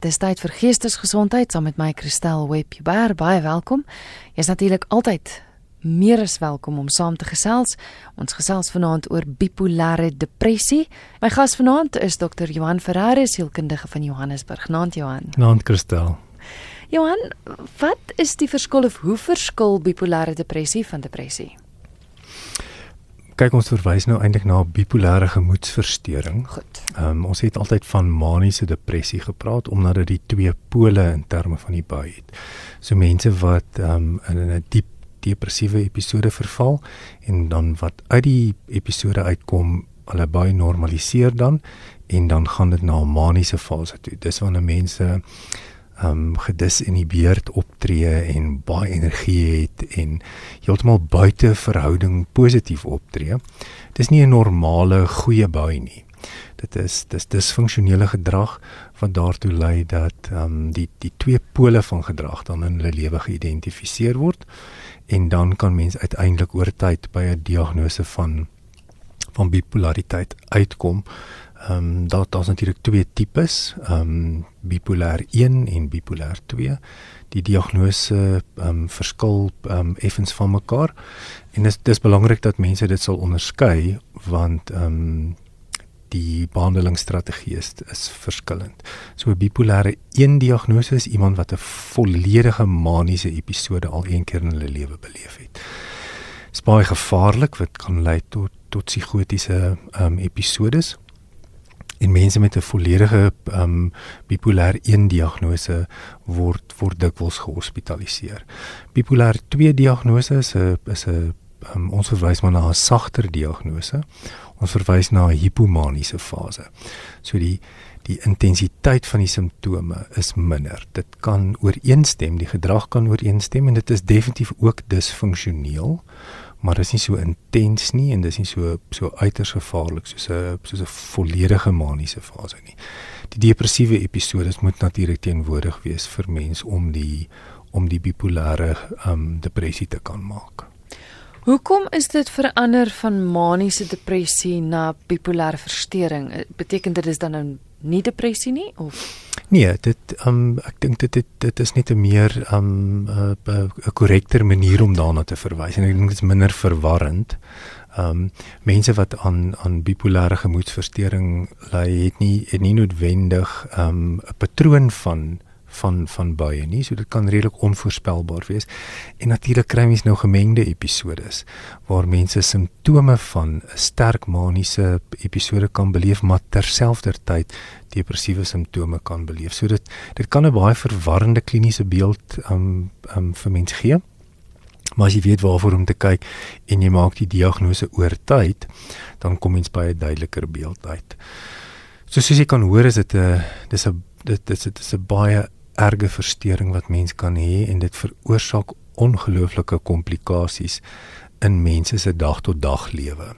Dis tyd vir geestesgesondheid saam met my Christel Webber. Baie welkom. Jy's natuurlik altyd meer as welkom om saam te gesels. Ons gesels vanaand oor bipolêre depressie. My gas vanaand is Dr. Johan Ferreira, sielkundige van Johannesburg. Naand Johan. Naand Christel. Johan, wat is die verskil of hoe verskil bipolêre depressie van depressie? Kyk ons verwys nou eintlik na bipolêre gemoedstoornis. Goed. Ehm um, ons het altyd van maniese depressie gepraat omdat dit die twee pole in terme van die bui het. So mense wat ehm um, in 'n diep depressiewe episode verval en dan wat uit die episode uitkom, hulle bui normaliseer dan en dan gaan dit na 'n maniese fase toe. Dis wanneer mense um gedisinhibeerd optree en baie energie het en heeltemal buite verhouding positief optree. Dis nie 'n normale goeie bui nie. Dit is dis disfunksionele gedrag wat daartoe lei dat um die die twee pole van gedrag dan in hulle lewe geïdentifiseer word en dan kan mens uiteindelik oor tyd by 'n diagnose van van bipolariteit uitkom Ehm um, daar daar's natuurlik twee tipes, ehm um, bipolêr 1 en bipolêr 2. Die diagnose ehm um, verskil ehm um, effens van mekaar en dit is belangrik dat mense dit sal onderskei want ehm um, die behandelingsstrategie is, is verskillend. So 'n bipolêre 1 diagnose is iemand wat 'n volledige maniese episode al een keer in hulle lewe beleef het. Dit is baie gevaarlik wat kan lei tot tot psigotiese ehm um, episodes en mense met 'n volledige um, bipolêr 1 diagnose word word dikwels gehospitaliseer. Bipolêr 2 diagnose is 'n is 'n um, ons verwys maar na 'n sagter diagnose. Ons verwys na 'n hipomaniese fase. So die die intensiteit van die simptome is minder. Dit kan ooreenstem, die gedrag kan ooreenstem en dit is definitief ook disfunksioneel maar dit is nie so intens nie en dit is nie so so uiters gevaarlik soos 'n soos 'n volledige maniese fase nie. Die depressiewe episodes moet natuurlik teenwoordig wees vir mens om die om die bipolêre um depressie te kan maak. Hoekom is dit verander van maniese depressie na bipolêre verstoring? Beteken dit is dan nou nie depressie nie of Nee, dit um ek dink dit dit dit is net 'n meer um 'n uh, korrekter manier om daarna te verwys en ek dink dit is minder verwarrend. Um mense wat aan aan bipolêre gemoedstoornis ly, het nie het nie noodwendig um 'n patroon van van van baie nie so dit kan redelik onvoorspelbaar wees. En natuurlik kry mens nou gemengde episodes waar mense simptome van 'n sterk maniese episode kan beleef maar terselfdertyd depressiewe simptome kan beleef. So dit dit kan 'n baie verwarrende kliniese beeld um um vir mense gee. Maar as jy weet waarvoor om te kyk en jy maak die diagnose oor tyd dan kom mens by 'n duideliker beeld uit. So soos jy kan hoor is dit 'n dis 'n dit is dit is 'n baie erge verstoring wat mens kan hê en dit veroorsaak ongelooflike komplikasies in mense se dag tot dag lewe.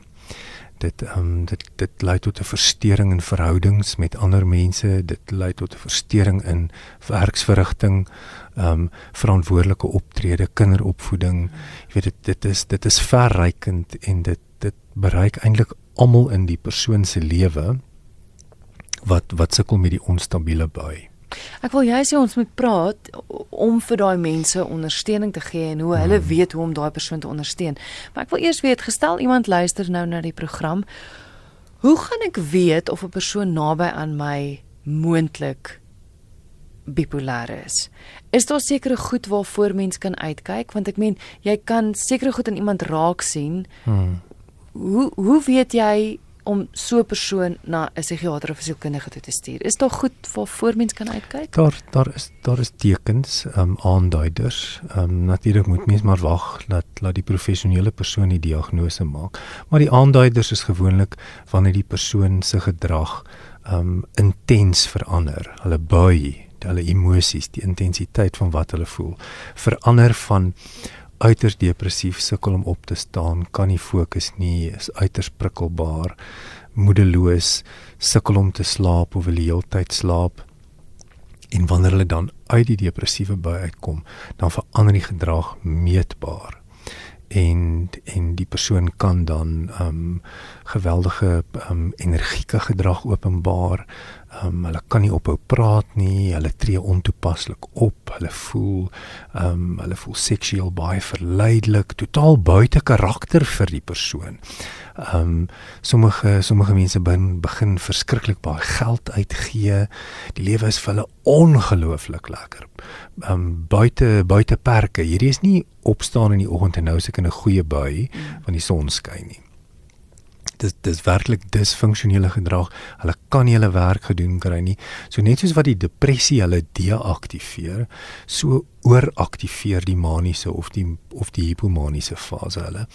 Dit ehm um, dit dit lei tot 'n verstoring in verhoudings met ander mense, dit lei tot 'n verstoring in werksverrigting, ehm um, verantwoordelike optrede, kinderopvoeding. Jy weet dit dit is dit is verrykend en dit dit bereik eintlik almal in die persoon se lewe wat wat sukkel met die onstabiele bui. Ek wil jy sê ons moet praat om vir daai mense ondersteuning te gee en hoe hulle hmm. weet hoe om daai persoon te ondersteun. Maar ek wil eers weet, gestel iemand luister nou na die program, hoe gaan ek weet of 'n persoon naby aan my moontlik bipolêr is? Is daar sekere goed waarvoor mens kan uitkyk want ek meen jy kan sekere goed in iemand raak sien. Hmm. Hoe hoe weet jy om so 'n persoon na 'n psigiatër of 'n sielkundige toe te stuur. Is dit goed vir voormens kan uitkyk? Daar daar is daar is tekens, ehm um, aanduiders. Ehm um, natuurlik moet mens maar wag dat laat die professionele persoon die diagnose maak. Maar die aanduiders is gewoonlik wanneer die persoon se gedrag ehm um, intens verander. Hulle bui, hulle emosies, die intensiteit van wat hulle voel verander van uiters depressief, sukkel om op te staan, kan nie fokus nie, is uiters prikkelbaar, moedeloos, sukkel om te slaap of wil die hele tyd slaap. En wanneer hulle dan uit die depressiewe bui uitkom, dan verander die gedrag meetbaar. En en die persoon kan dan um geweldige um energieke gedrag openbaar, Ehm um, hulle kan nie ophou praat nie, hulle tree ontoepaslik op, hulle voel um, hulle voel seksueel baie verleidelik, totaal buite karakter vir die persoon. Ehm um, sommige sommige mense begin begin verskriklik baie geld uitgee. Die lewe is vir hulle ongelooflik lekker. Ehm um, buite buite perke. Hierdie is nie opstaan in die oggend en nou is ek in 'n goeie bui van die son skyn nie dis dis werklik disfunksionele gedrag. Hulle kan nie hulle werk gedoen kry nie. So net soos wat die depressie hulle deaktiveer, so ooraktiveer die maniese of die of die hipomaniese fase hulle.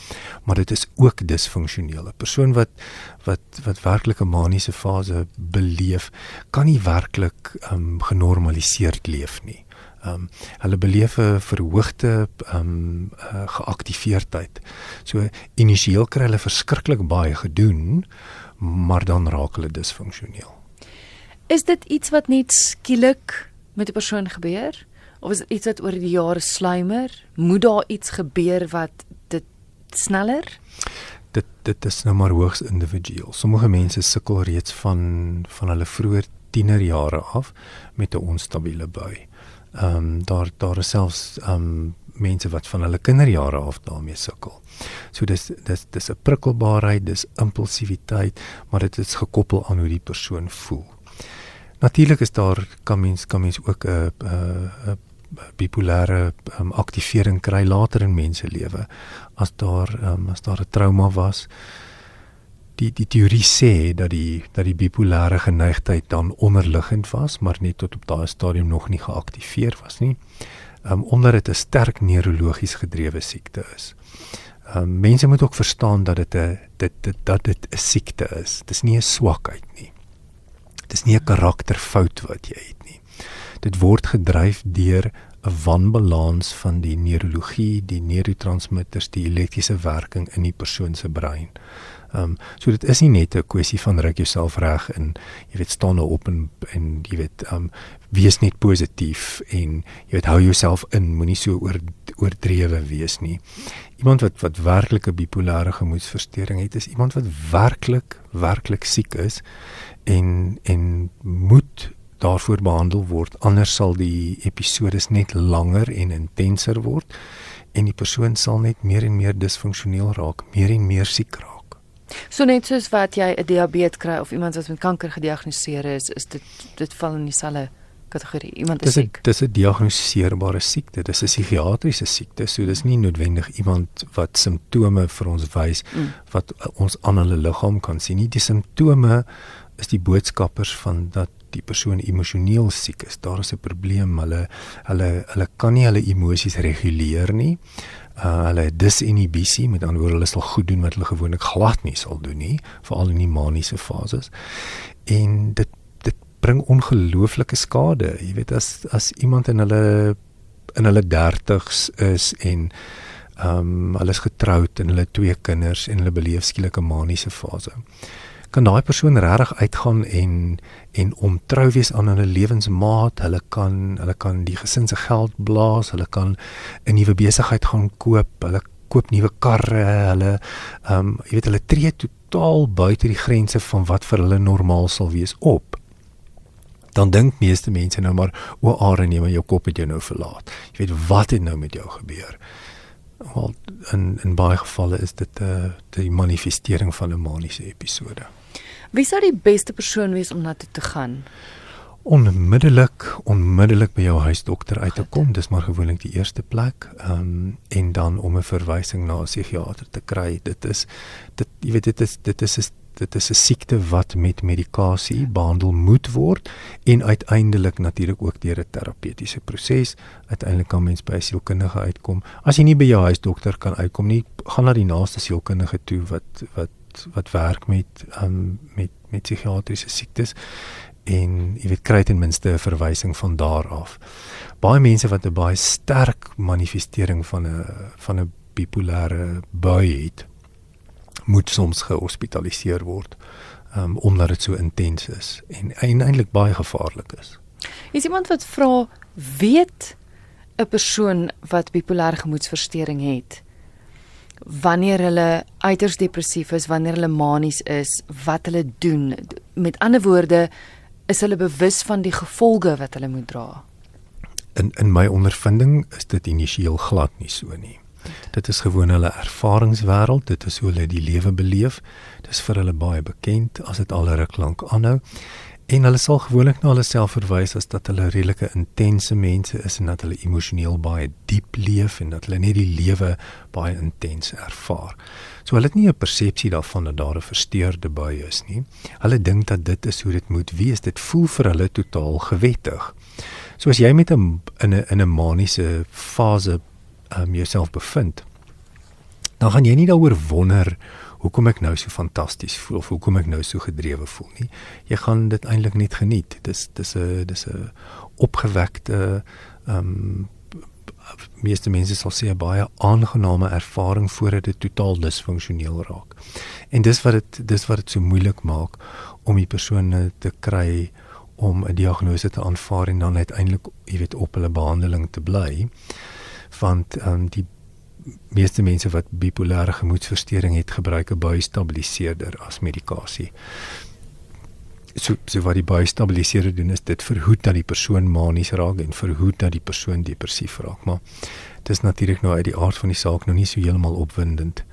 Maar dit is ook disfunksionele. Persoon wat wat wat werklik 'n maniese fase beleef, kan nie werklik um, genormaliseerd leef nie ehm um, hulle beleef 'n verhoogde ehm um, uh, geaktiveerdheid. So initieel kry hulle verskriklik baie gedoen, maar dan raak hulle disfunksioneel. Is dit iets wat net skielik met 'n persoon gebeur of is dit iets wat oor die jare sluimer? Moet daar iets gebeur wat dit sneller dit dit is nou maar hoogs individueel. Sommige mense sukkel reeds van van hulle vroeë tienerjare af met 'n onstabiele bui ehm um, daar daar is selfs ehm um, mense wat van hulle kinderjare af daarmee sukkel. So dis dis dis 'n prikkelbaarheid, dis impulsiwiteit, maar dit is gekoppel aan hoe die persoon voel. Natuurlik is daar kan mens kan mens ook 'n 'n bipolêre um, aktivering kry later in mense lewe as daar um, as daar 'n trauma was die die teorie sê dat die dat die bipolêre geneigtheid dan onderliggend was, maar net tot op daai stadium nog nie geaktiveer was nie. Um, omdat dit 'n sterk neurologies gedrewe siekte is. Um, mense moet ook verstaan dat dit 'n dit dit dat dit 'n siekte is. Dit is nie 'n swakheid nie. Dit is nie 'n karakterfout wat jy het nie. Dit word gedryf deur 'n wanbalans van die neurologie, die neurotransmitters, die elektriese werking in die persoon se brein. Ehm um, so dit is nie net 'n kwessie van ruk jouself reg en jy weet staan nou op en en jy weet ehm um, wees net positief en jy weet hou jouself in, moenie so oor oordrewe wees nie. Iemand wat wat werklik 'n bipolêre gemoedstoornis het, is iemand wat werklik werklik siek is en en moet daarvoor behandel word anders sal die episodes net langer en intenser word en die persoon sal net meer en meer disfunksioneel raak, meer en meer siek raak. So net soos wat jy 'n diabetes kry of iemand wat met kanker gediagnoseer is, is dit dit val in dieselfde kategorie. Iemand is siek. Dis 'n diagnoseerbare siekte. Dis 'n psigiatriese siekte. So dis nie noodwendig iemand wat simptome vir ons wys mm. wat ons aan hulle liggaam kan sien nie. Die simptome is die boodskappers van dat die persoon emosioneel siek is. Daar is 'n probleem. Hulle hulle hulle kan nie hulle emosies reguleer nie uh, hulle disinhibisie met ander woorde hulle sal goed doen wat hulle gewoonlik glad nie sal doen nie veral in die maniese fases. En dit dit bring ongelooflike skade. Jy weet as as iemand in hulle in hulle 30's is en ehm um, hulle is getroud en hulle twee kinders en hulle beleef skielik 'n maniese fase kan daai persoon regtig uitgaan en en omtrou wees aan hulle lewensmaat. Hulle kan hulle kan die gesin se geld blaas, hulle kan 'n nuwe besigheid gaan koop, hulle koop nuwe karre, hulle ehm um, jy weet hulle tree totaal buite die grense van wat vir hulle normaal sal wees op. Dan dink meeste mense nou maar o, are nee, maar jou kop het jou nou verlaat. Jy weet wat het nou met jou gebeur? Wel in in baie gevalle is dit 'n uh, eh, die manifestering van 'n maniese episode. Wie sou die beste persoon wees om na toe te gaan? Onmiddellik, onmiddellik by jou huisdokter uit te kom, dis maar gewoonlik die eerste plek. Ehm um, en dan om 'n verwysing na 'n psigiatër te kry. Dit is dit jy weet dit is dit is 'n dit is 'n siekte wat met medikasie behandel moet word en uiteindelik natuurlik ook deur 'n terapeutiese proses uiteindelik kan mens by 'n sielkundige uitkom. As jy nie by jou huisdokter kan uitkom nie, gaan na die naaste sielkundige toe wat wat wat werk met um, met met psigiatriese siektes en jy weet kry ten minste 'n verwysing van daar af. Baie mense wat 'n baie sterk manifestering van 'n van 'n bipolêre bui het, moet soms gehospitaliseer word um, omdat dit so intens is en eintlik baie gevaarlik is. Is iemand wat vra weet 'n persoon wat bipolêre gemoedstoornis het wanneer hulle uiters depressief is, wanneer hulle manies is, wat hulle doen. Met ander woorde, is hulle bewus van die gevolge wat hulle moet dra? In in my ondervinding is dit initieel glad nie so nie. Dit is gewoon hulle ervaringswêreld, dit is hoe hulle die lewe beleef. Dit is vir hulle baie bekend as dit al ruk lank aanhou. En hulle sal gewoonlik na hulle self verwys as dat hulle redelike intense mense is en dat hulle emosioneel baie diep leef en dat hulle net die lewe baie intens ervaar. So hulle het nie 'n persepsie daarvan dat daar 'n versteurde bui is nie. Hulle dink dat dit is hoe dit moet wees. Dit voel vir hulle totaal gewettig. So as jy met 'n in 'n in 'n maniese fase um jouself bevind, dan gaan jy nie daaroor wonder hoekom ek nou so fantasties voel of hoekom ek nou so gedrewe voel nie. Jy gaan dit eintlik net geniet. Dis dis 'n dis 'n opgewekte um meeste mense sal sê 'n baie aangename ervaring voordat dit totaal disfunksioneel raak. En dis wat dit dis wat dit so moeilik maak om die persone te kry om 'n diagnose te aanvaar en dan uiteindelik, jy weet, op hulle behandeling te bly. Want ehm um, die meeste mense wat bipolêre gemoedstoornis het, gebruik 'n buistabiliseerder as medikasie so so wat die bystabiliseerder doen is dit verhoed dat die persoon manies raak en verhoed dat die persoon depressief raak maar dis natuurlik nou uit die aard van die saak nou nie so heeltemal opwindend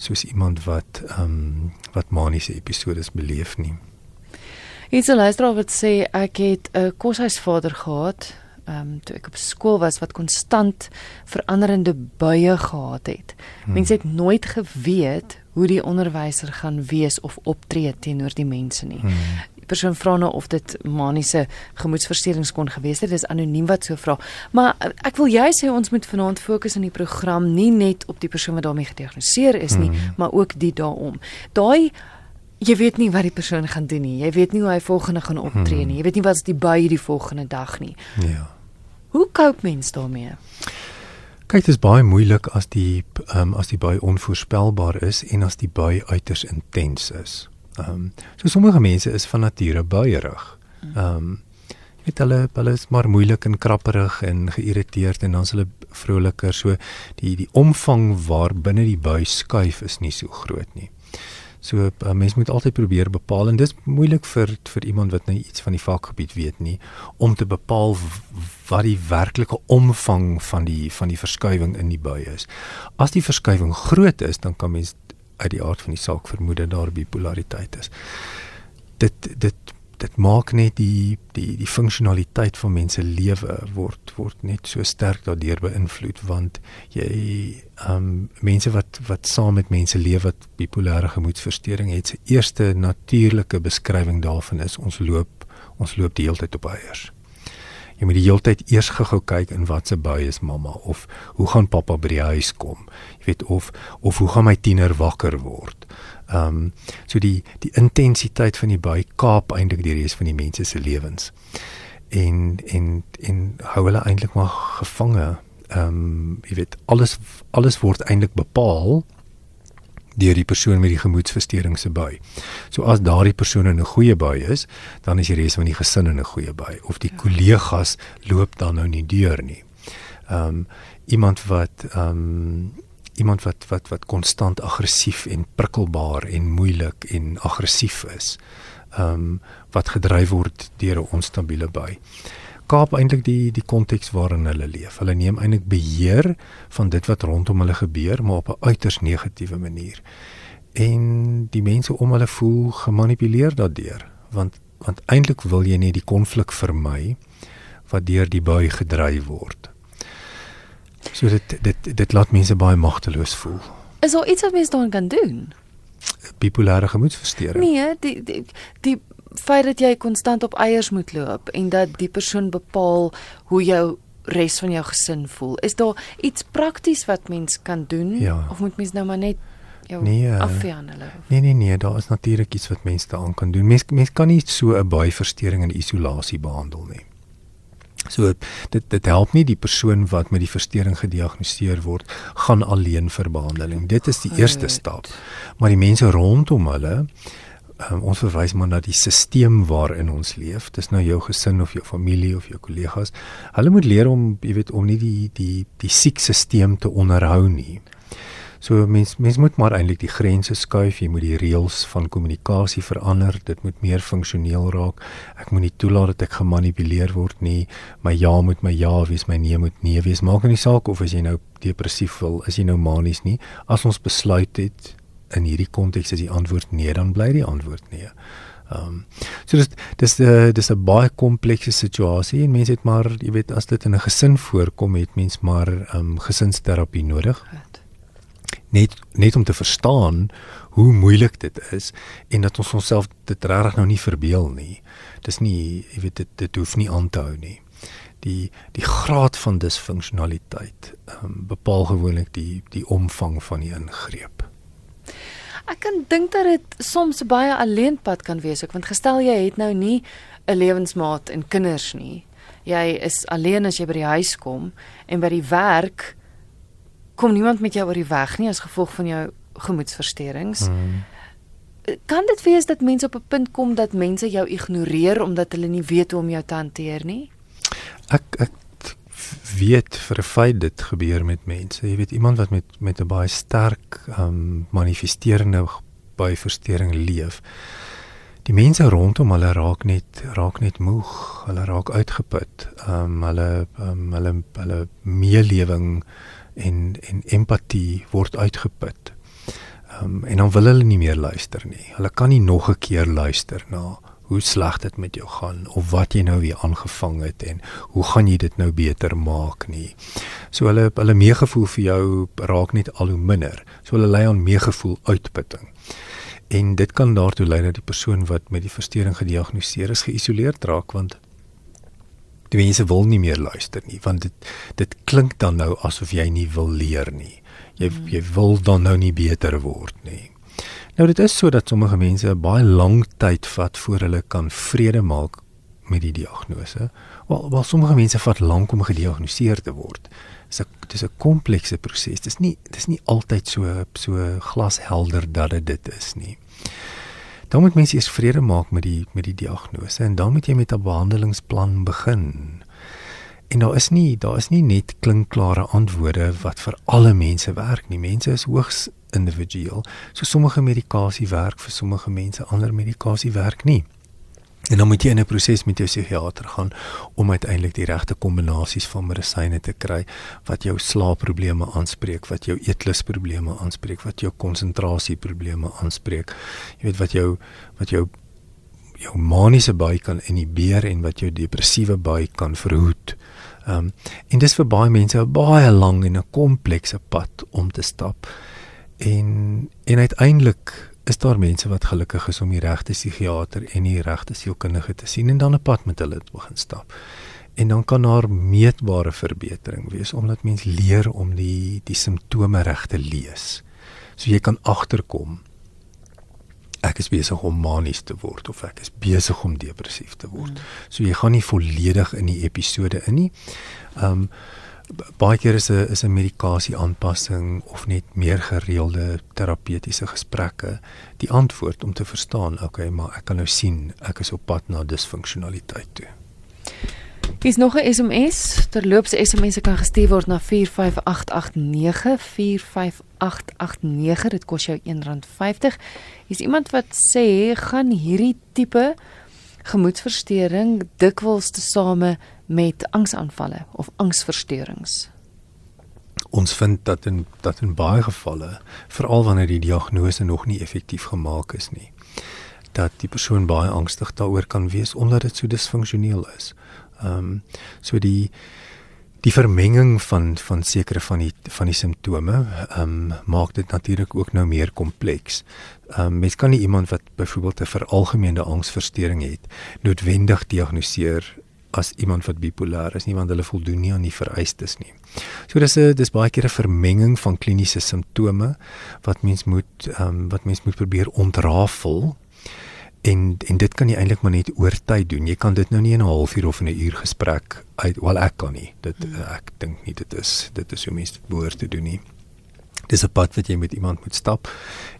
soos iemand wat ehm um, wat maniese episodes beleef nie. Iets luisteraar wat sê ek het 'n koshuisvader gehad ehm um, toe ek op skool was wat konstant veranderende buie gehad het. Hmm. Mense het nooit geweet hoe die onderwyser gaan wees of optree teenoor die mense nie. Hmm persoon vra nou of dit maniese gemoedstoornis kon gewees het. Dit is anoniem wat so vra. Maar eh, ek wil jy sê ons moet vanaand fokus in die program nie net op die persoon wat daarmee gediagnoseer is nie, hmm. maar ook die daaroor. Daai jy weet nie wat die persoon gaan doen nie. Jy weet nie hoe hy volgende gaan optree nie. Jy weet nie wat is die by die volgende dag nie. Ja. Hoe koop mens daarmee? Kyk, dit is baie moeilik as die ehm um, as die by onvoorspelbaar is en as die by uiters intens is. Ehm um, so sommige mense is van nature buierig. Ehm um, weet hulle hulle is maar moeilik en krapperig en geïrriteerd en dan is hulle vroliker. So die die omvang waar binne die bui skuif is nie so groot nie. So uh, mens moet altyd probeer bepaal en dis moeilik vir vir iemand wat nou iets van die vakgebied weet nie om te bepaal wat die werklike omvang van die van die verskywing in die bui is. As die verskywing groot is, dan kan mens uit die aard van die saak vermoed dat daar bipolariteit is. Dit dit dit maak net die die die funksionaliteit van mense lewe word word net so sterk daardeur beïnvloed want jy ehm um, mense wat wat saam met mense leef wat bipolêre gemoedstoornis het, se eerste natuurlike beskrywing daarvan is ons loop ons loop die hele tyd op eiers. Jy moet die hele tyd eers gou-gou kyk in watse bui is mamma of hoe gaan pappa by die huis kom jy weet of of hoe gaan my tiener wakker word ehm um, so die die intensiteit van die bui kaap eintlik die res van die mense se lewens en en en hou hulle eintlik maar gevange ehm um, jy weet alles alles word eintlik bepaal deur die persoon met die gemoedstoornis se bui. So as daardie persoon in 'n goeie bui is, dan is die res van die gesin in 'n goeie bui of die kollegas loop dan nou nie deur nie. Ehm um, iemand wat ehm um, iemand wat wat wat konstant aggressief en prikkelbaar en moeilik en aggressief is. Ehm um, wat gedryf word deur 'n onstabiele bui kaap eintlik die die konteks waarin hulle leef. Hulle neem eintlik beheer van dit wat rondom hulle gebeur, maar op 'n uiters negatiewe manier. En die mense om hulle voel gemanipuleer daardeur, want want eintlik wil jy net die konflik vermy wat deur die bui gedryf word. So dit dit dit laat mense baie magteloos voel. Is daar iets wat mense dan kan doen? Bipolêre gemoedstoornis. Nee, die die die feit dat jy konstant op eiers moet loop en dat die persoon bepaal hoe jou res van jou gesin voel. Is daar iets prakties wat mens kan doen ja. of moet mens nou maar net jou nee, afvaan hulle? Nee nee nee, daar is natuurlik iets wat mens daaraan kan doen. Mens mens kan nie so 'n baie verstoring in isolasie behandel nie. So dit dit help nie die persoon wat met die verstoring gediagnoseer word gaan alleen vir behandeling. Dit is die eerste stap. Maar die mense rondom hulle um, ons verwys maar na die stelsel waarin ons leef. Dis nou jou gesin of jou familie of jou kollegas. Hulle moet leer om, jy weet, om nie die die die siek stelsel te onderhou nie. So mens mens moet maar eintlik die grense skuif, jy moet die reëls van kommunikasie verander, dit moet meer funksioneel raak. Ek moet nie toelaat dat ek gemanipuleer word nie. My ja moet my ja wees, my nee moet nee wees. Maak nie saak of as jy nou depressief wil, is jy nou manies nie. As ons besluit het in hierdie konteks is die antwoord nee, dan bly die antwoord nee. Ehm um, so dis dis uh, dis 'n baie komplekse situasie en mense het maar jy weet as dit in 'n gesin voorkom het mens maar ehm um, gesinsterapie nodig. Net net om te verstaan hoe moeilik dit is en dat ons onsself dit regtig nou nie verbeel nie. Dis nie jy weet dit dit hoef nie aan te hou nie. Die die graad van disfunksionaliteit um, bepaal gewoonlik die die omvang van die ingreep. Ek kan dink dat dit soms baie alleenpad kan wees ook want gestel jy het nou nie 'n lewensmaat en kinders nie. Jy is alleen as jy by die huis kom en by die werk kom niemand met jou oor die weg nie as gevolg van jou gemoedversteurings. Hmm. Kan dit wees dat mense op 'n punt kom dat mense jou ignoreer omdat hulle nie weet hoe om jou te hanteer nie? Ek ek weet vir 'n feit dit gebeur met mense. Jy weet iemand wat met met 'n baie sterk um manifesterende baie verstoring leef. Die mense rondom hulle raak net raak net moeg. Hulle raak uitgeput. Um hulle um hulle hulle meelewing en en empatie word uitgeput. Um en dan wil hulle nie meer luister nie. Hulle kan nie nog 'n keer luister na hoe sleg dit met jou gaan of wat jy nou weer aangevang het en hoe gaan jy dit nou beter maak nie. So hulle hulle meegevoel vir jou raak net al hoe minder. So hulle lei aan meegevoel uitputting. En dit kan daartoe lei dat die persoon wat met die verstoring gediagnoseer is geïsoleerd raak want die mense wil nie meer luister nie want dit dit klink dan nou asof jy nie wil leer nie. Jy jy wil dan nou nie beter word nie. Nou dit is so dat sommige mense baie lank tyd vat voor hulle kan vrede maak met die diagnose. Wel, wel sommige mense vat lank om gediagnoseer te word. Dis 'n dis 'n komplekse proses. Dis nie dis nie altyd so so glashelder dat dit is nie. Dan moet mense eers vrede maak met die met die diagnose en dan moet jy met 'n behandelingsplan begin. En daar is nie daar is nie net klinkklare antwoorde wat vir alle mense werk nie. Mense is hoogs individueel. So sommige medikasie werk vir sommige mense, ander medikasie werk nie. En dan moet jy in 'n proses met jou psigiater gaan om uiteindelik die regte kombinasies van medisyne te kry wat jou slaapprobleme aanspreek, wat jou eetlusprobleme aanspreek, wat jou konsentrasieprobleme aanspreek. Jy weet wat jou wat jou jou maniese bui kan inhibeer en wat jou depressiewe bui kan verhoed. Ehm um, en dis vir baie mense 'n baie lang en 'n komplekse pad om te stap. En en uiteindelik is daar mense wat gelukkig is om die regte psigiater en die regte sielkundige te sien en dan 'n pad met hulle te begin stap. En dan kan daar meetbare verbetering wees omdat mens leer om die die simptome reg te lees. So jy kan agterkom ek is besig om manies te word of ek is besig om depressief te word. Mm. So jy gaan nie volledig in die episode in nie. Ehm um, baie keer is 'n is 'n medikasie aanpassing of net meer gereelde terapeutiese gesprekke die antwoord om te verstaan okay maar ek kan nou sien ek is op pad na disfunksionaliteit toe. Hier's nog 'n SMS. Terloops SMS'e kan gestuur word na 45889 45889. Dit kos jou R1.50. Hier's iemand wat sê gaan hierdie tipe gemoedversteuring dikwels tesame met angsaanvalle of angsversteurings? Ons vind dat in dat in baie gevalle, veral wanneer die diagnose nog nie effektief gemaak is nie, dat die persoon baie angstig daaroor kan wees omdat dit so disfunksioneel is. Ehm um, so die die vermenging van van sekere van die van die simptome ehm um, maak dit natuurlik ook nou meer kompleks. Ehm um, mens kan nie iemand wat byvoorbeeld 'n veralgemene angsversteuring het noodwendig diagnoseer as iemand wat bipolêr is nie want hulle voldoen nie aan die vereistes nie. So dis 'n dis baie keer 'n vermenging van kliniese simptome wat mens moet ehm um, wat mens moet probeer ontrafel. En en dit kan jy eintlik maar net oor tyd doen. Jy kan dit nou nie in 'n halfuur of in 'n uur gesprek uit wel ek kan nie. Dit hmm. ek dink nie dit is dit is hoe mense dit behoort te doen nie. Dis 'n pad wat jy met iemand moet stap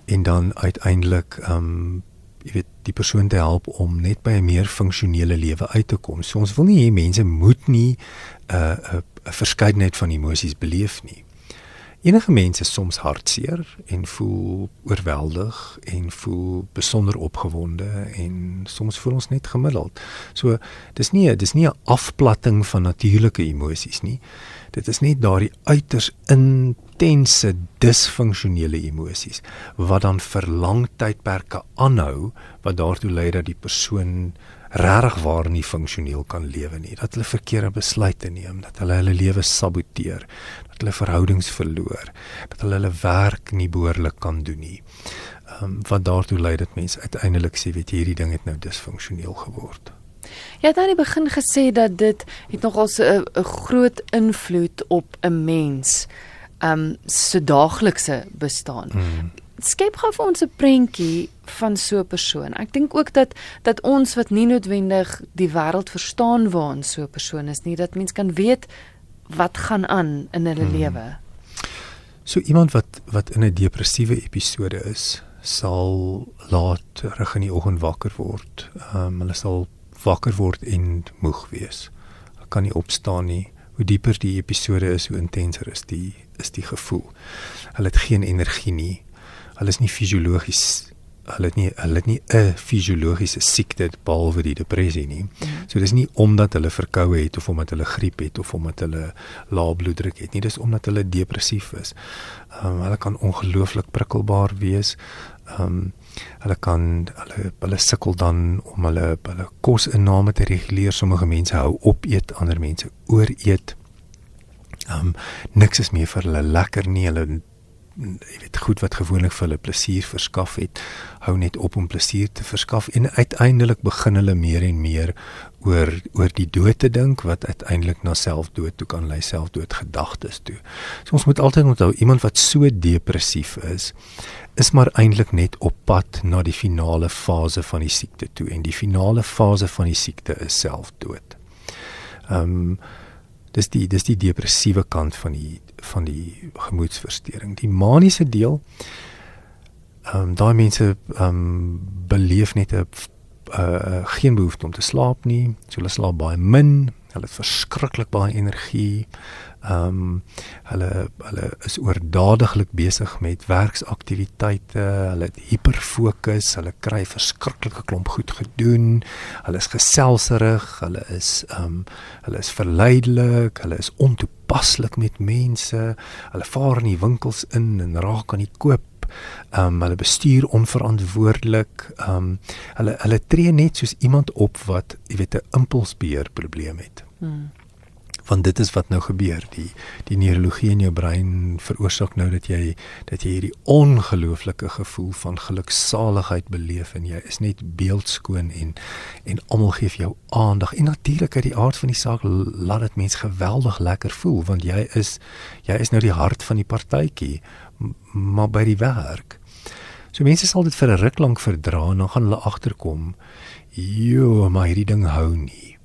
en dan uiteindelik ehm um, jy weet die persoon te help om net by 'n meer funksionele lewe uit te kom. So ons wil nie hê mense moet nie 'n uh, 'n uh, 'n verskeidenheid van emosies beleef nie. Enige mense soms hartseer en voel oorweldig en voel besonder opgewonde en soms voel ons net gemiddeld. So dis nie dis nie 'n afplatting van natuurlike emosies nie. Dit is net daardie uiters intense disfunksionele emosies wat dan vir lang tydperke aanhou wat daartoe lei dat die persoon regtig waar nie funksioneel kan lewe nie, dat hulle verkeerde besluite neem, dat hulle hulle lewe saboteer, dat hulle verhoudings verloor, dat hulle hulle werk nie behoorlik kan doen nie. Ehm um, wat daartoe lei dat mense uiteindelik sê weet hierdie ding het nou disfunksioneel geword. Jy het aan die begin gesê dat dit het nogal 'n 'n groot invloed op 'n mens ehm um, se daaglikse bestaan. Hmm skep gou vir ons 'n prentjie van so 'n persoon. Ek dink ook dat dat ons wat nie noodwendig die wêreld verstaan waar so 'n persoon is nie, dat mens kan weet wat gaan aan in hulle hmm. lewe. So iemand wat wat in 'n depressiewe episode is, sal laat rig in die oggend wakker word. Ehm um, hulle sal wakker word en moeg wees. Hulle kan nie opstaan nie. Hoe dieper die episode is, hoe intenser is die is die gevoel. Hulle het geen energie nie hulle is nie fisiologies hulle het nie hulle het nie 'n fisiologiese siekte behalwe die depressie nie. Mm. So dis nie omdat hulle verkoue het of omdat hulle griep het of omdat hulle lae bloeddruk het nie, dis omdat hulle depressief is. Ehm um, hulle kan ongelooflik prikkelbaar wees. Ehm um, hulle kan hulle hulle sukkel dan om hulle hulle kosinname te reguleer. Sommige mense hou op eet, ander mense ooreet. Ehm um, niks is meer vir hulle lekker nie. Hulle jy weet goed wat gewoonlik vir hulle plesier verskaf het, hou net op om plesier te verskaf en uiteindelik begin hulle meer en meer oor oor die dood te dink wat uiteindelik na selfdood toe kan lei, selfdoodgedagtes toe. So ons moet altyd onthou iemand wat so depressief is, is maar eintlik net op pad na die finale fase van die siekte toe en die finale fase van die siekte is selfdood. Ehm um, dis die dis die depressiewe kant van die van die gemoedsversteuring. Die maniese deel ehm um, daai mense ehm um, beleef net 'n uh, geen behoefte om te slaap nie. So hulle slaap baie min. Hulle het verskriklik baie energie. Ehm um, hulle hulle is oordadiglik besig met werksaktiwiteite, hulle het hiperfokus, hulle kry verskriklike klomp goed gedoen. Hulle is geselserig, hulle is ehm um, hulle is verleidelik, hulle is ontoepaslik met mense. Hulle vaar in die winkels in en raak aan die koop ehm um, hulle bestuur onverantwoordelik. Ehm um, hulle hulle tree net soos iemand op wat, jy weet, 'n impulsbeheer probleem het. Hmm want dit is wat nou gebeur. Die die neurologie in jou brein veroorsaak nou dat jy dat jy hierdie ongelooflike gevoel van geluksaligheid beleef en jy is net beeldskoon en en almal gee vir jou aandag. En natuurlik uit die aard van die saak laat dit mens geweldig lekker voel want jy is jy is nou die hart van die partytjie maar by die werk. So mense sal dit vir 'n ruk lank verdra en dan gaan hulle agterkom jo maar hierdie ding hou nie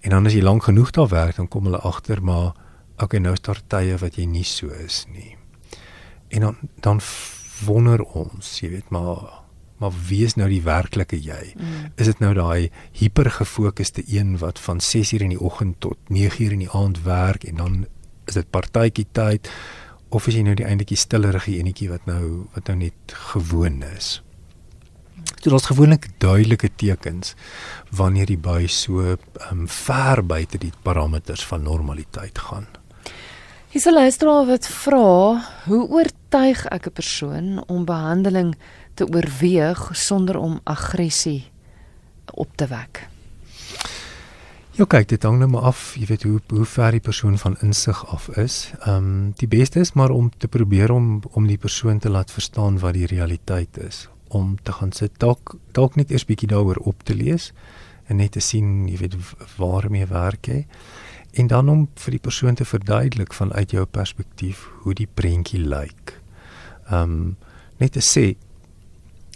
En dan as jy lank genoeg daar werk, dan kom hulle agter maar okay, nou is daar tye wat jy nie so is nie. En dan dan wonder ons, jy weet maar maar wie is nou die werklike jy? Mm. Is dit nou daai hipergefokusde een wat van 6:00 in die oggend tot 9:00 in die aand werk en dan is dit partytjie tyd of is jy nou die eintlik die stillerige enetjie wat nou wat nou net gewoon is? So daar's gewoonlik duidelike tekens wanneer die bui so um, ver buite die parameters van normaliteit gaan. Hier sal luisteraar wat vra, hoe oortuig ek 'n persoon om behandeling te oorweeg sonder om aggressie op te wek? Ja, kyk, dit hang nou maar af, jy weet hoe hoe ver die persoon van insig af is. Ehm um, die beste is maar om te probeer om om die persoon te laat verstaan wat die realiteit is om te gaan sit dalk dalk net eers bietjie daaroor op te lees en net te sien jy weet waarmee werk jy en dan om vir die persoon te verduidelik vanuit jou perspektief hoe die prentjie lyk. Ehm um, net te sê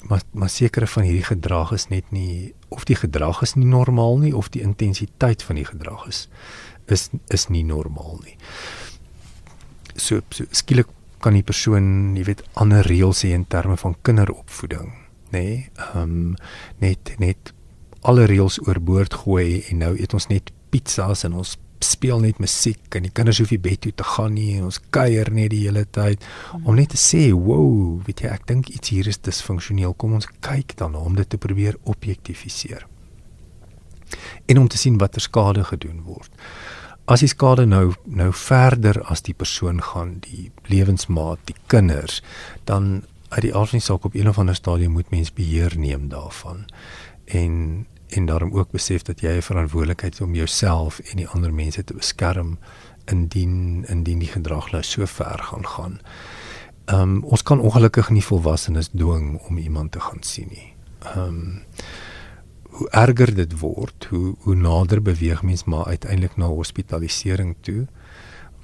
maar maar sekere van hierdie gedrag is net nie of die gedrag is nie normaal nie of die intensiteit van die gedrag is is is nie normaal nie. So, so skielik kan die persoon, jy weet, ander reëls hê in terme van kinderopvoeding, nê? Nee? Ehm um, net net alle reëls oorboord gooi en nou eet ons net pizzas en ons speel net musiek en die kinders hoef nie bed toe te gaan nie en ons kuier net die hele tyd mm. om net te sê, "Wow, weet jy, ek dink iets hier is disfunksioneel. Kom ons kyk dan om dit te probeer objektifiseer." En om te sien watter skade gedoen word. As die skade nou nou verder as die persoon gaan, die lewensmaat, die kinders, dan uit die aard van die saak op een of ander stadium moet mens beheer neem daarvan. En en daarom ook besef dat jy 'n verantwoordelikheid het om jouself en die ander mense te beskerm indien indien die gedrag nou so ver gaan gaan. Ehm um, ons kan ongelukkig nie volwassenes dwing om iemand te gaan sien nie. Ehm um, hoe erger dit word, hoe hoe nader beweeg mens maar uiteindelik na hospitalisering toe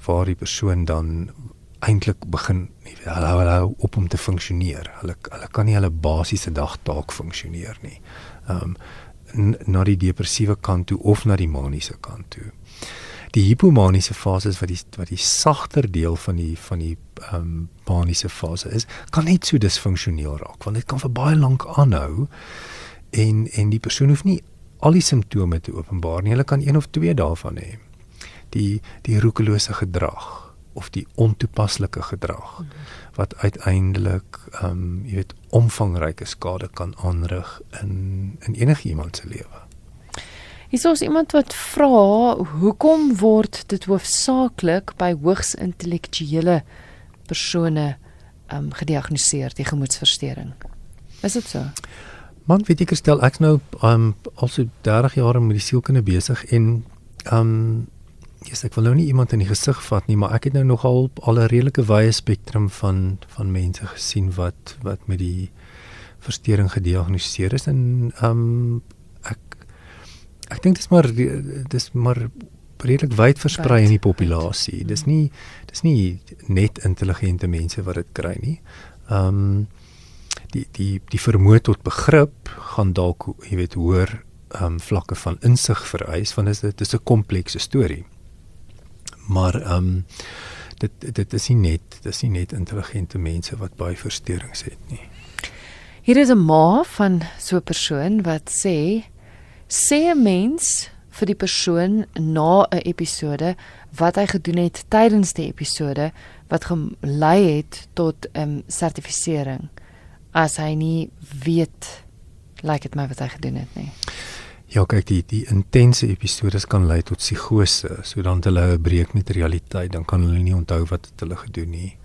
waar die persoon dan eintlik begin hulle hulle op om te funksioneer. Hulle hulle kan nie hulle basiese dagtaak funksioneer nie. Ehm um, na die depressiewe kant toe of na die maniese kant toe. Die hipomaniese fase is wat die wat die sagter deel van die van die ehm um, maniese fase is, kan net so disfunksioneel raak want dit kan vir baie lank aanhou en en die persoon hoef nie al die simptome te openbaar nie. Hulle kan een of twee daarvan hê. Die die roekelose gedrag of die ontoepaslike gedrag wat uiteindelik ehm um, jy weet omvangryke skade kan aanrig in in enige iemand se lewe. Is ons iemand wat vra hoekom word dit hoofsaaklik by hoogs intellektuele persone ehm um, gediagnoseer die gemoedversteuring? Is dit so? Man, weet ek stel ek nou ehm um, al so 30 jaar met die sielkunde besig en ehm um, Yes, ek wil nou nie iemand in die gesig vat nie, maar ek het nou nogal al 'n redelike wye spektrum van van mense gesien wat wat met die verstoring gediagnoseer is en ehm um, ek ek dink dit is maar dis maar redelik wyd versprei in die populasie. Dis nie dis nie net intelligente mense wat dit kry nie. Ehm um, die die die vermoë tot begrip gaan dalk jy weet hoor ehm um, vlakke van insig vereis want dit is 'n komplekse storie maar ehm um, dit dit is nie net dis nie net intelligente mense wat baie versteurings het nie. Hier is 'n ma van so 'n persoon wat sê sê 'n mens vir die persoon na 'n episode wat hy gedoen het tydens die episode wat gelei het tot 'n um, sertifisering as hy nie weet like dit my wat hy gedoen het nie. Ja, kyk die die intense episodes kan lei tot psigose, so dan hulle 'n breek met realiteit, dan kan hulle nie onthou wat hulle gedoen nie.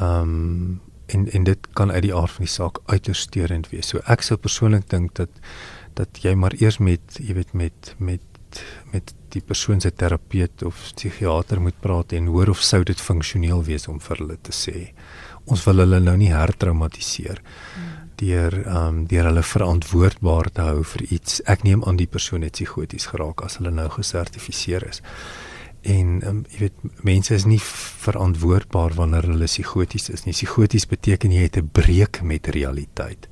Ehm um, en en dit kan uit die aard van die saak uiters steurend wees. So ek sou persoonlik dink dat dat jy maar eers met, jy weet met met met die persoon se terapeut of psigiater moet praat en hoor of sou dit funksioneel wees om vir hulle te sê. Ons wil hulle nou nie hertraumatiseer. Hmm deur ehm um, deur hulle verantwoordbaar te hou vir iets. Ek neem aan die persoon het psigoties geraak as hulle nou gesertifiseer is. En ehm um, jy weet mense is nie verantwoordbaar wanneer hulle psigoties is nie. Psigoties beteken jy het 'n breek met realiteit.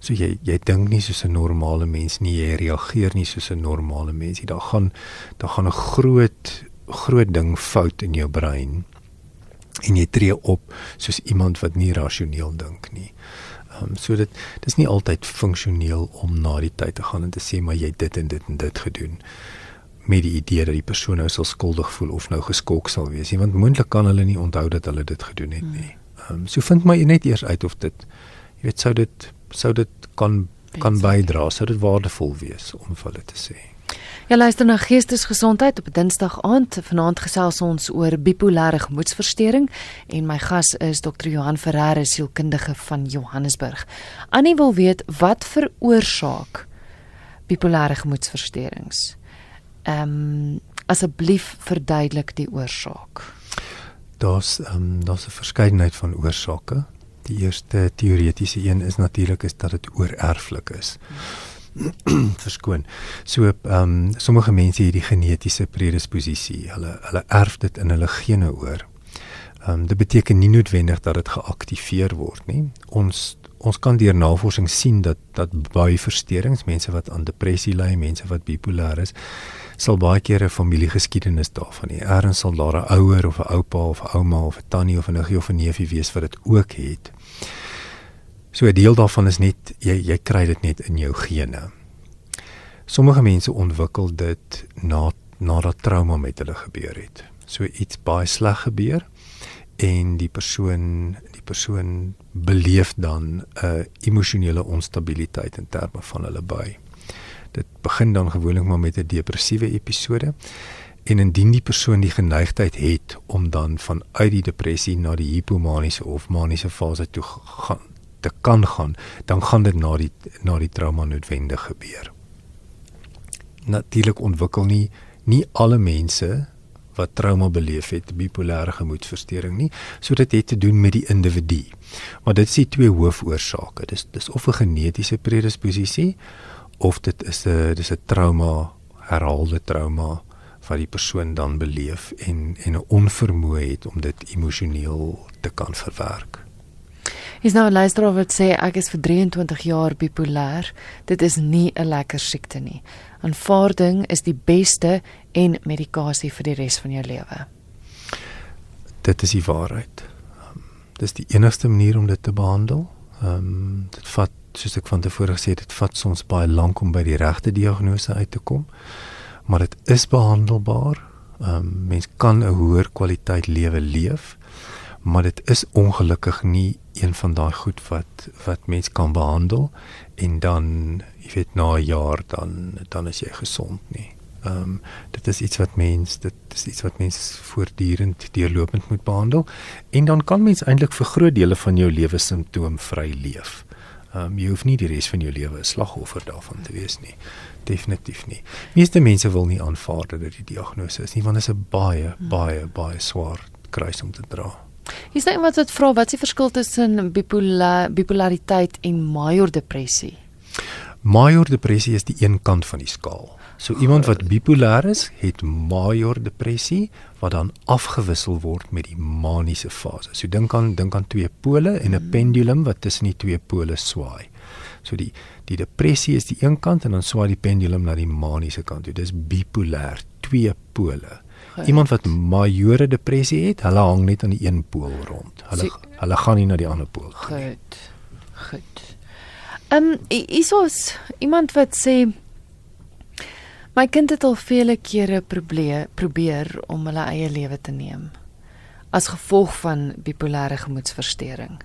So jy jy dink nie soos 'n normale mens nie, jy reageer nie soos 'n normale mens nie. Daar gaan daar gaan 'n groot groot ding fout in jou brein en jy tree op soos iemand wat nie rasioneel dink nie. Um, so dit dis nie altyd funksioneel om na die tyd te gaan en te sê maar jy dit en dit en dit gedoen met die idee dat die persoon nou sal skuldig voel of nou geskok sal wees nie want moontlik kan hulle nie onthou dat hulle dit gedoen het nie. Ehm um, so vind maar net eers uit of dit jy weet sou dit sou dit kan kan bydra sou dit waardevol wees om vir hulle te sê. Ja luister na geestesgesondheid op Dinsdag aand. Vanaand gesels ons oor bipolêre gemoedversteuring en my gas is Dr. Johan Ferreira, sielkundige van Johannesburg. Annie wil weet wat veroorsaak bipolêre gemoedversteurings. Ehm um, asseblief verduidelik die oorsaak. Daar's ehm um, daar's 'n verskeidenheid van oorsake. Die eerste teoretiese een is natuurlik is dat dit oorerflik is. Hmm. verskoon. So ehm um, sommige mense het die genetiese predisposisie. Hulle hulle erf dit in hulle gene oor. Ehm um, dit beteken nie noodwendig dat dit geaktiveer word nie. Ons ons kan deur navorsing sien dat dat baie versteurings, mense wat aan depressie ly, mense wat bipolêr is, sal baie keer 'n familiegeskiedenis daarvan hê. Eerens sal daar 'n ouer of 'n oupa of 'n ouma of 'n tannie of 'n niggie of 'n neefie wees wat dit ook het. So 'n deel daarvan is net jy jy kry dit net in jou gene. Sommige mense ontwikkel dit na nadat trauma met hulle gebeur het. So iets baie sleg gebeur en die persoon die persoon beleef dan 'n uh, emosionele onstabiliteit in terme van hulle by. Dit begin dan gewoonlik maar met 'n depressiewe episode en indien die persoon die geneigtheid het om dan vanuit die depressie na die hipomaniese of maniese fase toe gaan te kan gaan, dan gaan dit na die na die trauma noodwendig gebeur. Natuurlik ontwikkel nie nie alle mense wat trauma beleef het bipolêre gemoedversteuring nie, so dit het te doen met die individu. Maar dit is twee hoofoorsake. Dis dis of 'n genetiese predisposisie of dit is 'n dis 'n trauma, herhaalde trauma wat die persoon dan beleef en en 'n onvermoë het om dit emosioneel te kan verwerk. Is nou 'n luisteraar wat sê ek is vir 23 jaar bipolêr. Dit is nie 'n lekker siekte nie. Aanvaarding is die beste en medikasie vir die res van jou lewe. Dit is die waarheid. Um, dis die enigste manier om dit te behandel. Ehm um, dit vat soos ek van tevore gesê het, dit vat soms baie lank om by die regte diagnose uit te kom maar dit is behandelbaar. Ehm um, mens kan 'n hoër kwaliteit lewe leef, maar dit is ongelukkig nie een van daai goed wat wat mens kan behandel en dan jy weet na 'n jaar dan dan is jy gesond nie. Ehm um, dit is iets wat mens dit is iets wat mens voortdurend deurlopend moet behandel en dan kan mens eintlik vir groot dele van jou lewe simptoomvry leef. Ehm um, jy hoef nie die res van jou lewe 'n slagoffer daarvan te wees nie definitief nie. Meeste mense wil nie aanvaar dat dit die diagnose is nie want dit is 'n baie baie baie swaar kruis om te dra. Is daar iemand wat vra wat is die verskil tussen bipola bipolariteit en major depressie? Major depressie is die een kant van die skaal. So iemand wat bipolêr is, het major depressie wat dan afgewissel word met die maniese fase. So dink aan dink aan twee pole en 'n hmm. pendulum wat tussen die twee pole swaai. So die die depressie is die een kant en dan swaai die pendulum na die maniese kant toe. Dis bipolêr, twee pole. Goed. Iemand wat majore depressie het, hulle hang net aan die een pool rond. Hulle so, hulle gaan nie na die ander pool nie. Goed. Goed. Ehm um, isos iemand wat sê my kind het al vele kere probeer probeer om hulle eie lewe te neem as gevolg van bipolêre gemoedstoornis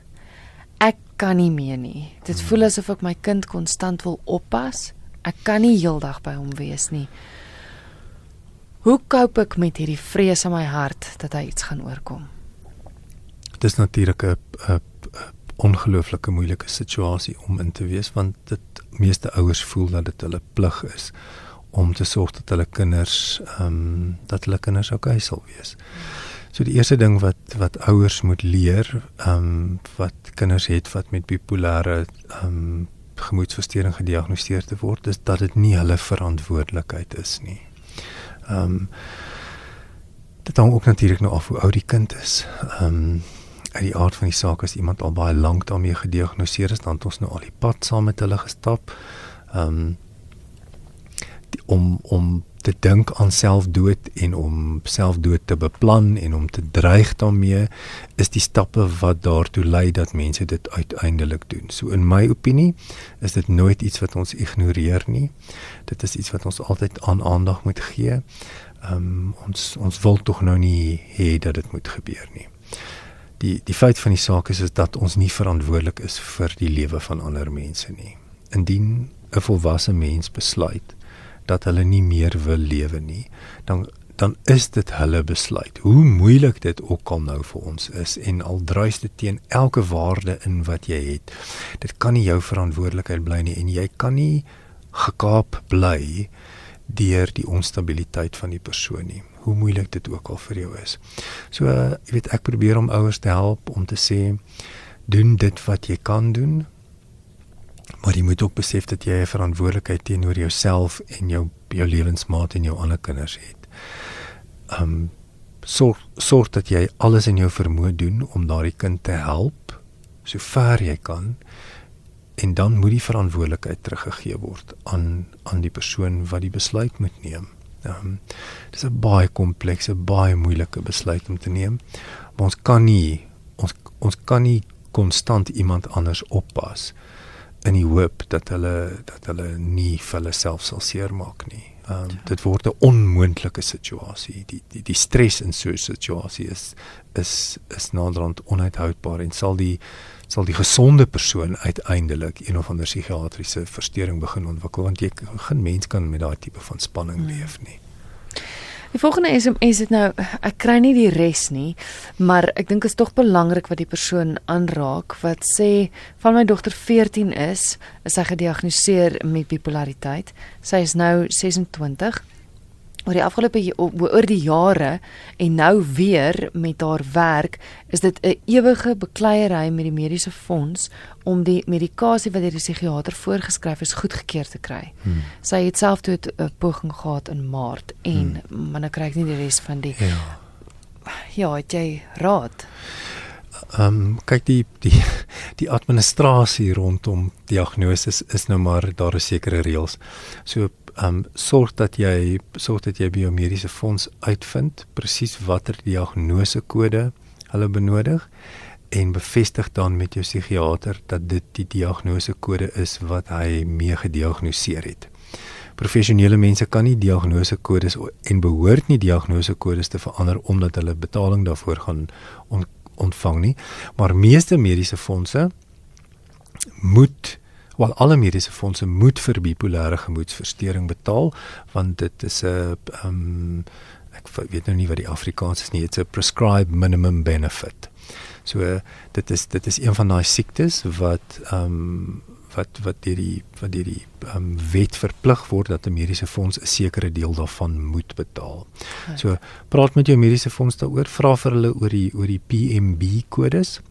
ek kan nie meer nie. Dit voel asof ek my kind konstant wil oppas. Ek kan nie heeldag by hom wees nie. Hoe koop ek met hierdie vrees in my hart dat hy iets gaan oorkom? Dit is natuurlik 'n ongelooflike moeilike situasie om in te wees want dit meeste ouers voel dat dit hulle plig is om te sorg dat hulle kinders ehm um, dat hulle kinders okay sal wees. So die eerste ding wat wat ouers moet leer, ehm um, wat kinders het wat met bipolêre ehm um, gemoedstoornis gediagnoseer te word, is dat dit nie hulle verantwoordelikheid is nie. Ehm um, dit hang ook natuurlik nou af hoe oud die kind is. Ehm um, uit die aard van die saak as iemand al baie lank daarmee gediagnoseer is, dan het ons nou al die pad saam met hulle gestap. Ehm um, om om te dink aan selfdood en om selfdood te beplan en om te dreig daarmee is die stappe wat daartoe lei dat mense dit uiteindelik doen. So in my opinie is dit nooit iets wat ons ignoreer nie. Dit is iets wat ons altyd aan aandag moet gee. Ehm um, ons ons wil tog nou nie hê dat dit moet gebeur nie. Die die feit van die saak is is dat ons nie verantwoordelik is vir die lewe van ander mense nie. Indien 'n volwasse mens besluit dat hulle nie meer wil lewe nie, dan dan is dit hulle besluit. Hoe moeilik dit ook al nou vir ons is en al druis dit teen elke waarde in wat jy het. Dit kan nie jou verantwoordelikheid bly nie en jy kan nie gekaap bly deur die onstabiliteit van die persoon nie. Hoe moeilik dit ook al vir jou is. So, jy weet ek probeer om ouers te help om te sê doen dit wat jy kan doen maar jy moet ook besef dat jy 'n verantwoordelikheid teenoor jouself en jou jou lewensmaat en jou ander kinders het. Um sorg sorg dat jy alles in jou vermoë doen om daardie kind te help so ver jy kan en dan moet die verantwoordelikheid teruggegee word aan aan die persoon wat die besluit moet neem. Um dis 'n baie komplekse, baie moeilike besluit om te neem. Maar ons kan nie ons ons kan nie konstant iemand anders oppas in die hoop dat hulle dat hulle nie vir hulle self sal seermaak nie. Ehm um, dit word 'n onmoontlike situasie. Die die die stres in so 'n situasie is is is naderhand onuithoudbaar en sal die sal die gesonde persoon uiteindelik een of ander psigiatriese verstoring begin ontwikkel want jy geen mens kan met daai tipe van spanning hmm. leef nie. Die volgende SMS het nou ek kry nie die res nie, maar ek dink is tog belangrik wat die persoon aanraak wat sê van my dogter 14 is, is sy gediagnoseer met bipolariteit. Sy is nou 26 oor die afgelope oor die jare en nou weer met haar werk is dit 'n ewige bekleierery met die mediese fonds om die medikasie wat deur die psigiater voorgeskryf is goedgekeur te kry. Hmm. Sy het self toe 'n poging gehad in Maart en hmm. maar nou kry ek nie die res van die Ja, ja het jy raad? Ehm um, kyk die die die administrasie rondom diagnose is nou maar daar is sekere reëls. So um sorg dat jy sorg dat jy by jou mediese fonds uitvind presies watter diagnosekode hulle benodig en bevestig dan met jou psigiater dat dit die diagnosekode is wat hy mee gediagnoseer het. Professionele mense kan nie diagnosekodes en behoort nie diagnosekodes te verander omdat hulle betaling daarvoor gaan on, ontvang nie, maar meeste mediese fondse moet wel alle mediese fondse moet vir bipolêre gemoedversteuring betaal want dit is 'n um, ek weet nou nie wat die Afrikaans is nie dit's 'n prescribed minimum benefit. So dit is dit is een van daai siektes wat ehm um, wat wat deur die wat deur die um, wet verplig word dat 'n mediese fonds 'n sekere deel daarvan moet betaal. Okay. So praat met jou mediese fonds daaroor, vra vir hulle oor die oor die PMB kodes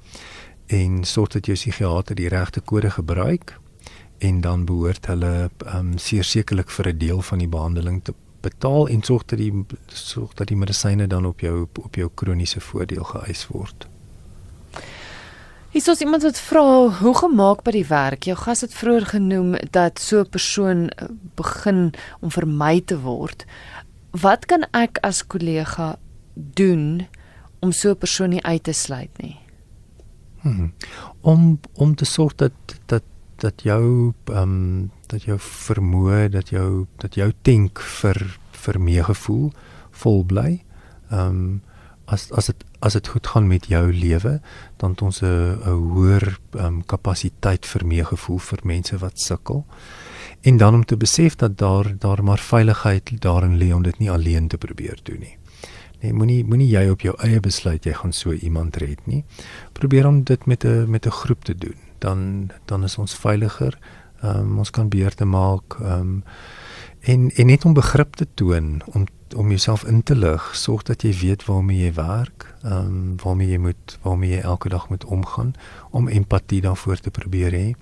en sorg dat jou psigiater die regte kode gebruik en dan behoort hulle ehm um, sekerlik vir 'n deel van die behandeling te betaal en sorg dat die sorg dat die medisyne dan op jou op jou kroniese voordeel geëis word. Is ons iemand wat vra hoe gemaak by die werk? Jou gas het vroeër genoem dat so 'n persoon eh, begin om vermy te word. Wat kan ek as kollega doen om so 'n persoon nie uit te sluit nie? Hmm. Om om te sorg dat dat dat jou ehm um, dat jou vermoë dat jou dat jou denk vir vir meegevoel vol bly. Ehm um, as as dit as dit goed gaan met jou lewe, dan het ons 'n 'n hoër ehm um, kapasiteit vir meegevoel vir mense wat sukkel. En dan om te besef dat daar daar maar veiligheid daarin lê om dit nie alleen te probeer doen nie. Nee, moenie moenie jy op jou eie besluit jy gaan so iemand red nie. Probeer om dit met 'n met 'n groep te doen dan dan is ons veiliger. Ehm um, ons kan beheer te maak ehm um, en en net om begrip te toon om om jouself in te lig, sorg dat jy weet waarmee jy werk, ehm um, waarmee jy moet waarmee jy elke dag moet omgaan om empatie daarvoor te probeer hê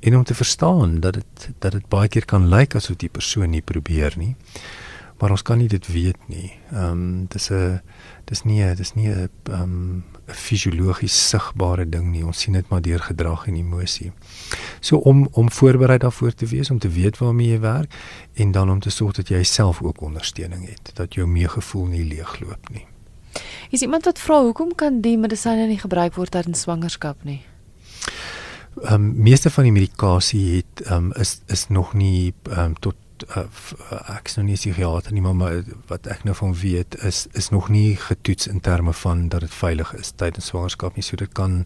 en om te verstaan dat dit dat dit baie keer kan lyk asof die persoon nie probeer nie. Maar ons kan nie dit weet nie. Ehm um, dis 'n dis nie dis nie 'n ehm fisiologies sigbare ding nie. Ons sien dit maar deur gedrag en emosie. So om om voorberei daarvoor te wees, om te weet waarmee jy werk en dan om te sorg dat jy self ook ondersteuning het, dat jou meegevoel nie leegloop nie. Is iemand wat vra hoekom kan die medisyne nie gebruik word tydens swangerskap nie? Ehm um, meeste van die medikasie het ehm um, is is nog nie ehm um, tot uh, ek is nou nie psigiater nie maar wat ek nou van weet is is nog nie getoets in terme van dat dit veilig is tydens swangerskap nie so dit kan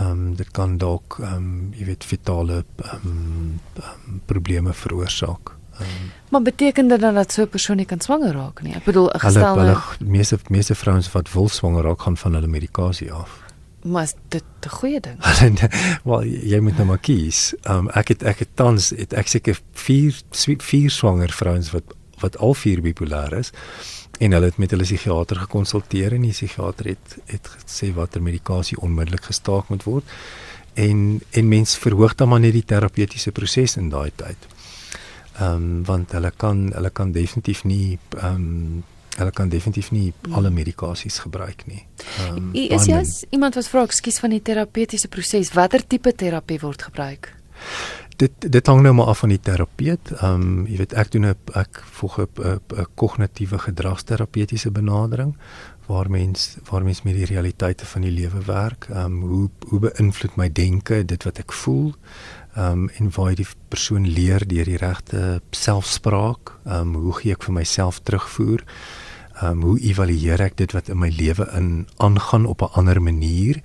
ehm um, dit kan dalk ehm um, jy weet fetale ehm um, um, probleme veroorsaak. Um, maar beteken dit dan dat so 'n persoon nie kan swanger raak nie? Ek bedoel 'n gestelde Hulle meeste meeste vrouens wat wil swanger raak gaan van hulle medikasie af maar dit 'n goeie ding. Wel jy moet nou maar kies. Um, ek het ek het tans het ek seker 4 vier swanger vrouens wat wat al vier bipolêr is en hulle het met hulle psigiater gekonsulteer en die psigiater het het gesê watter medikasie onmiddellik gestaak moet word. En en mens verhoog dan maar net die terapeutiese proses in daai tyd. Ehm um, want hulle kan hulle kan definitief nie ehm um, Hulle kan definitief nie hmm. alle medikasies gebruik nie. Um, is jy iemand wat vra ekskuus van die terapeutiese proses, watter tipe terapie word gebruik? Dit dit hang nou maar af van die terapeut. Ehm um, jy weet ek doen 'n ek volg 'n 'n kognitiewe gedragsterapeutiese benadering waar mens waar mens met die realiteite van die lewe werk. Ehm um, hoe hoe beïnvloed my denke dit wat ek voel? Ehm um, en waar die persoon leer deur die regte selfspraak. Ehm um, hoe gee ek vir myself terugvoer? Ehm um, hoe evalueer ek dit wat in my lewe in aangaan op 'n ander manier?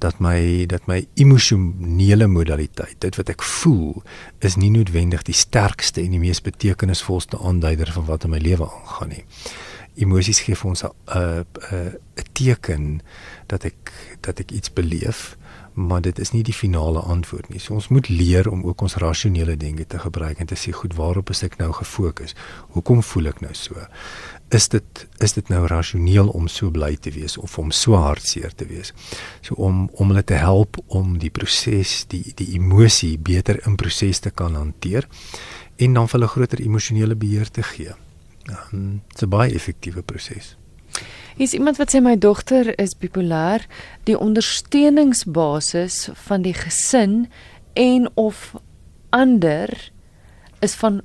dat my dat my emosionele modaliteit, dit wat ek voel, is nie noodwendig die sterkste en die mees betekenisvolste aanduider van wat in my lewe aangaan nie. Emosies gee vir ons 'n 'n teken dat ek dat ek iets beleef, maar dit is nie die finale antwoord nie. So ons moet leer om ook ons rasionele denke te gebruik en te sê goed, waarop is ek nou gefokus? Hoekom voel ek nou so? is dit is dit nou rasioneel om so bly te wees of om so hartseer te wees. So om om hulle te help om die proses, die die emosie beter in proses te kan hanteer en dan vir hulle groter emosionele beheer te gee. Um, dit is 'n baie effektiewe proses. Is iemand wat sê my dogter is bipolêr, die ondersteuningsbasis van die gesin en of ander is van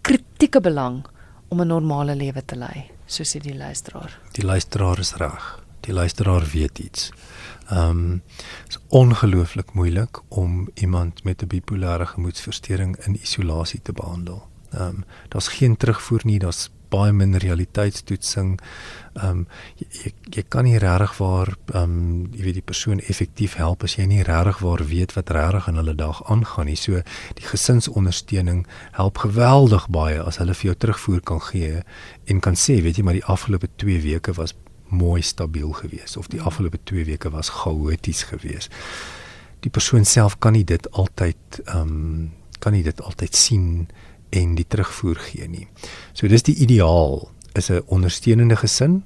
kritieke belang om 'n normale lewe te lei, soos dit die luisteraar. Die luisteraar is reg. Die luisteraar weet iets. Ehm um, is ongelooflik moeilik om iemand met 'n bipolêre gemoedstoornis in isolasie te behandel. Ehm um, daar's geen terugvoer nie, daar's baie min realiteitstoetsing. Ehm um, jy, jy kan nie regtig waar ehm um, jy weet die persoon effektief help as jy nie regtig waar weet wat regtig in hulle dag aangaan nie. So die gesinsondersteuning help geweldig baie as hulle vir jou terugvoer kan gee en kan sê, weet jy, maar die afgelope 2 weke was mooi stabiel geweest of die afgelope 2 weke was chaoties geweest. Die persoon self kan nie dit altyd ehm um, kan nie dit altyd sien en die terugvoer gee nie. So dis die ideaal is 'n ondersteunende gesin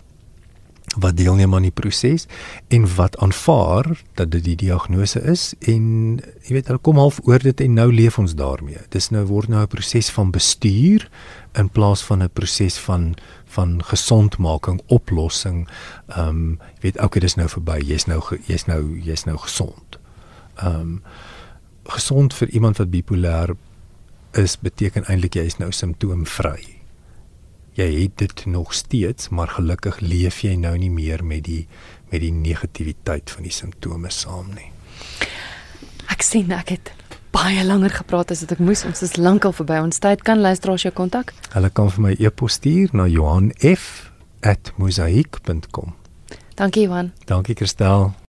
wat deelneem aan die proses en wat aanvaar dat dit die diagnose is en jy weet hulle kom half oor dit en nou leef ons daarmee. Dis nou word nou 'n proses van bestuur in plaas van 'n proses van van gesondmaking, oplossing. Ehm um, jy weet okay, dis nou verby. Jy's nou jy's nou jy's nou gesond. Ehm um, gesond vir iemand wat bipolêr is beteken eintlik jy is nou simptoomvry. Jy het dit nog steeds, maar gelukkig leef jy nou nie meer met die met die negativiteit van die simptome saam nie. Ek sien ek het baie langer gepraat as wat ek moes. Ons is lankal verby ons tyd. Kan luisteraars jou kontak? Hulle kan vir my e-pos stuur na johanf@mosaik.com. Dankie Johan. Dankie Christel.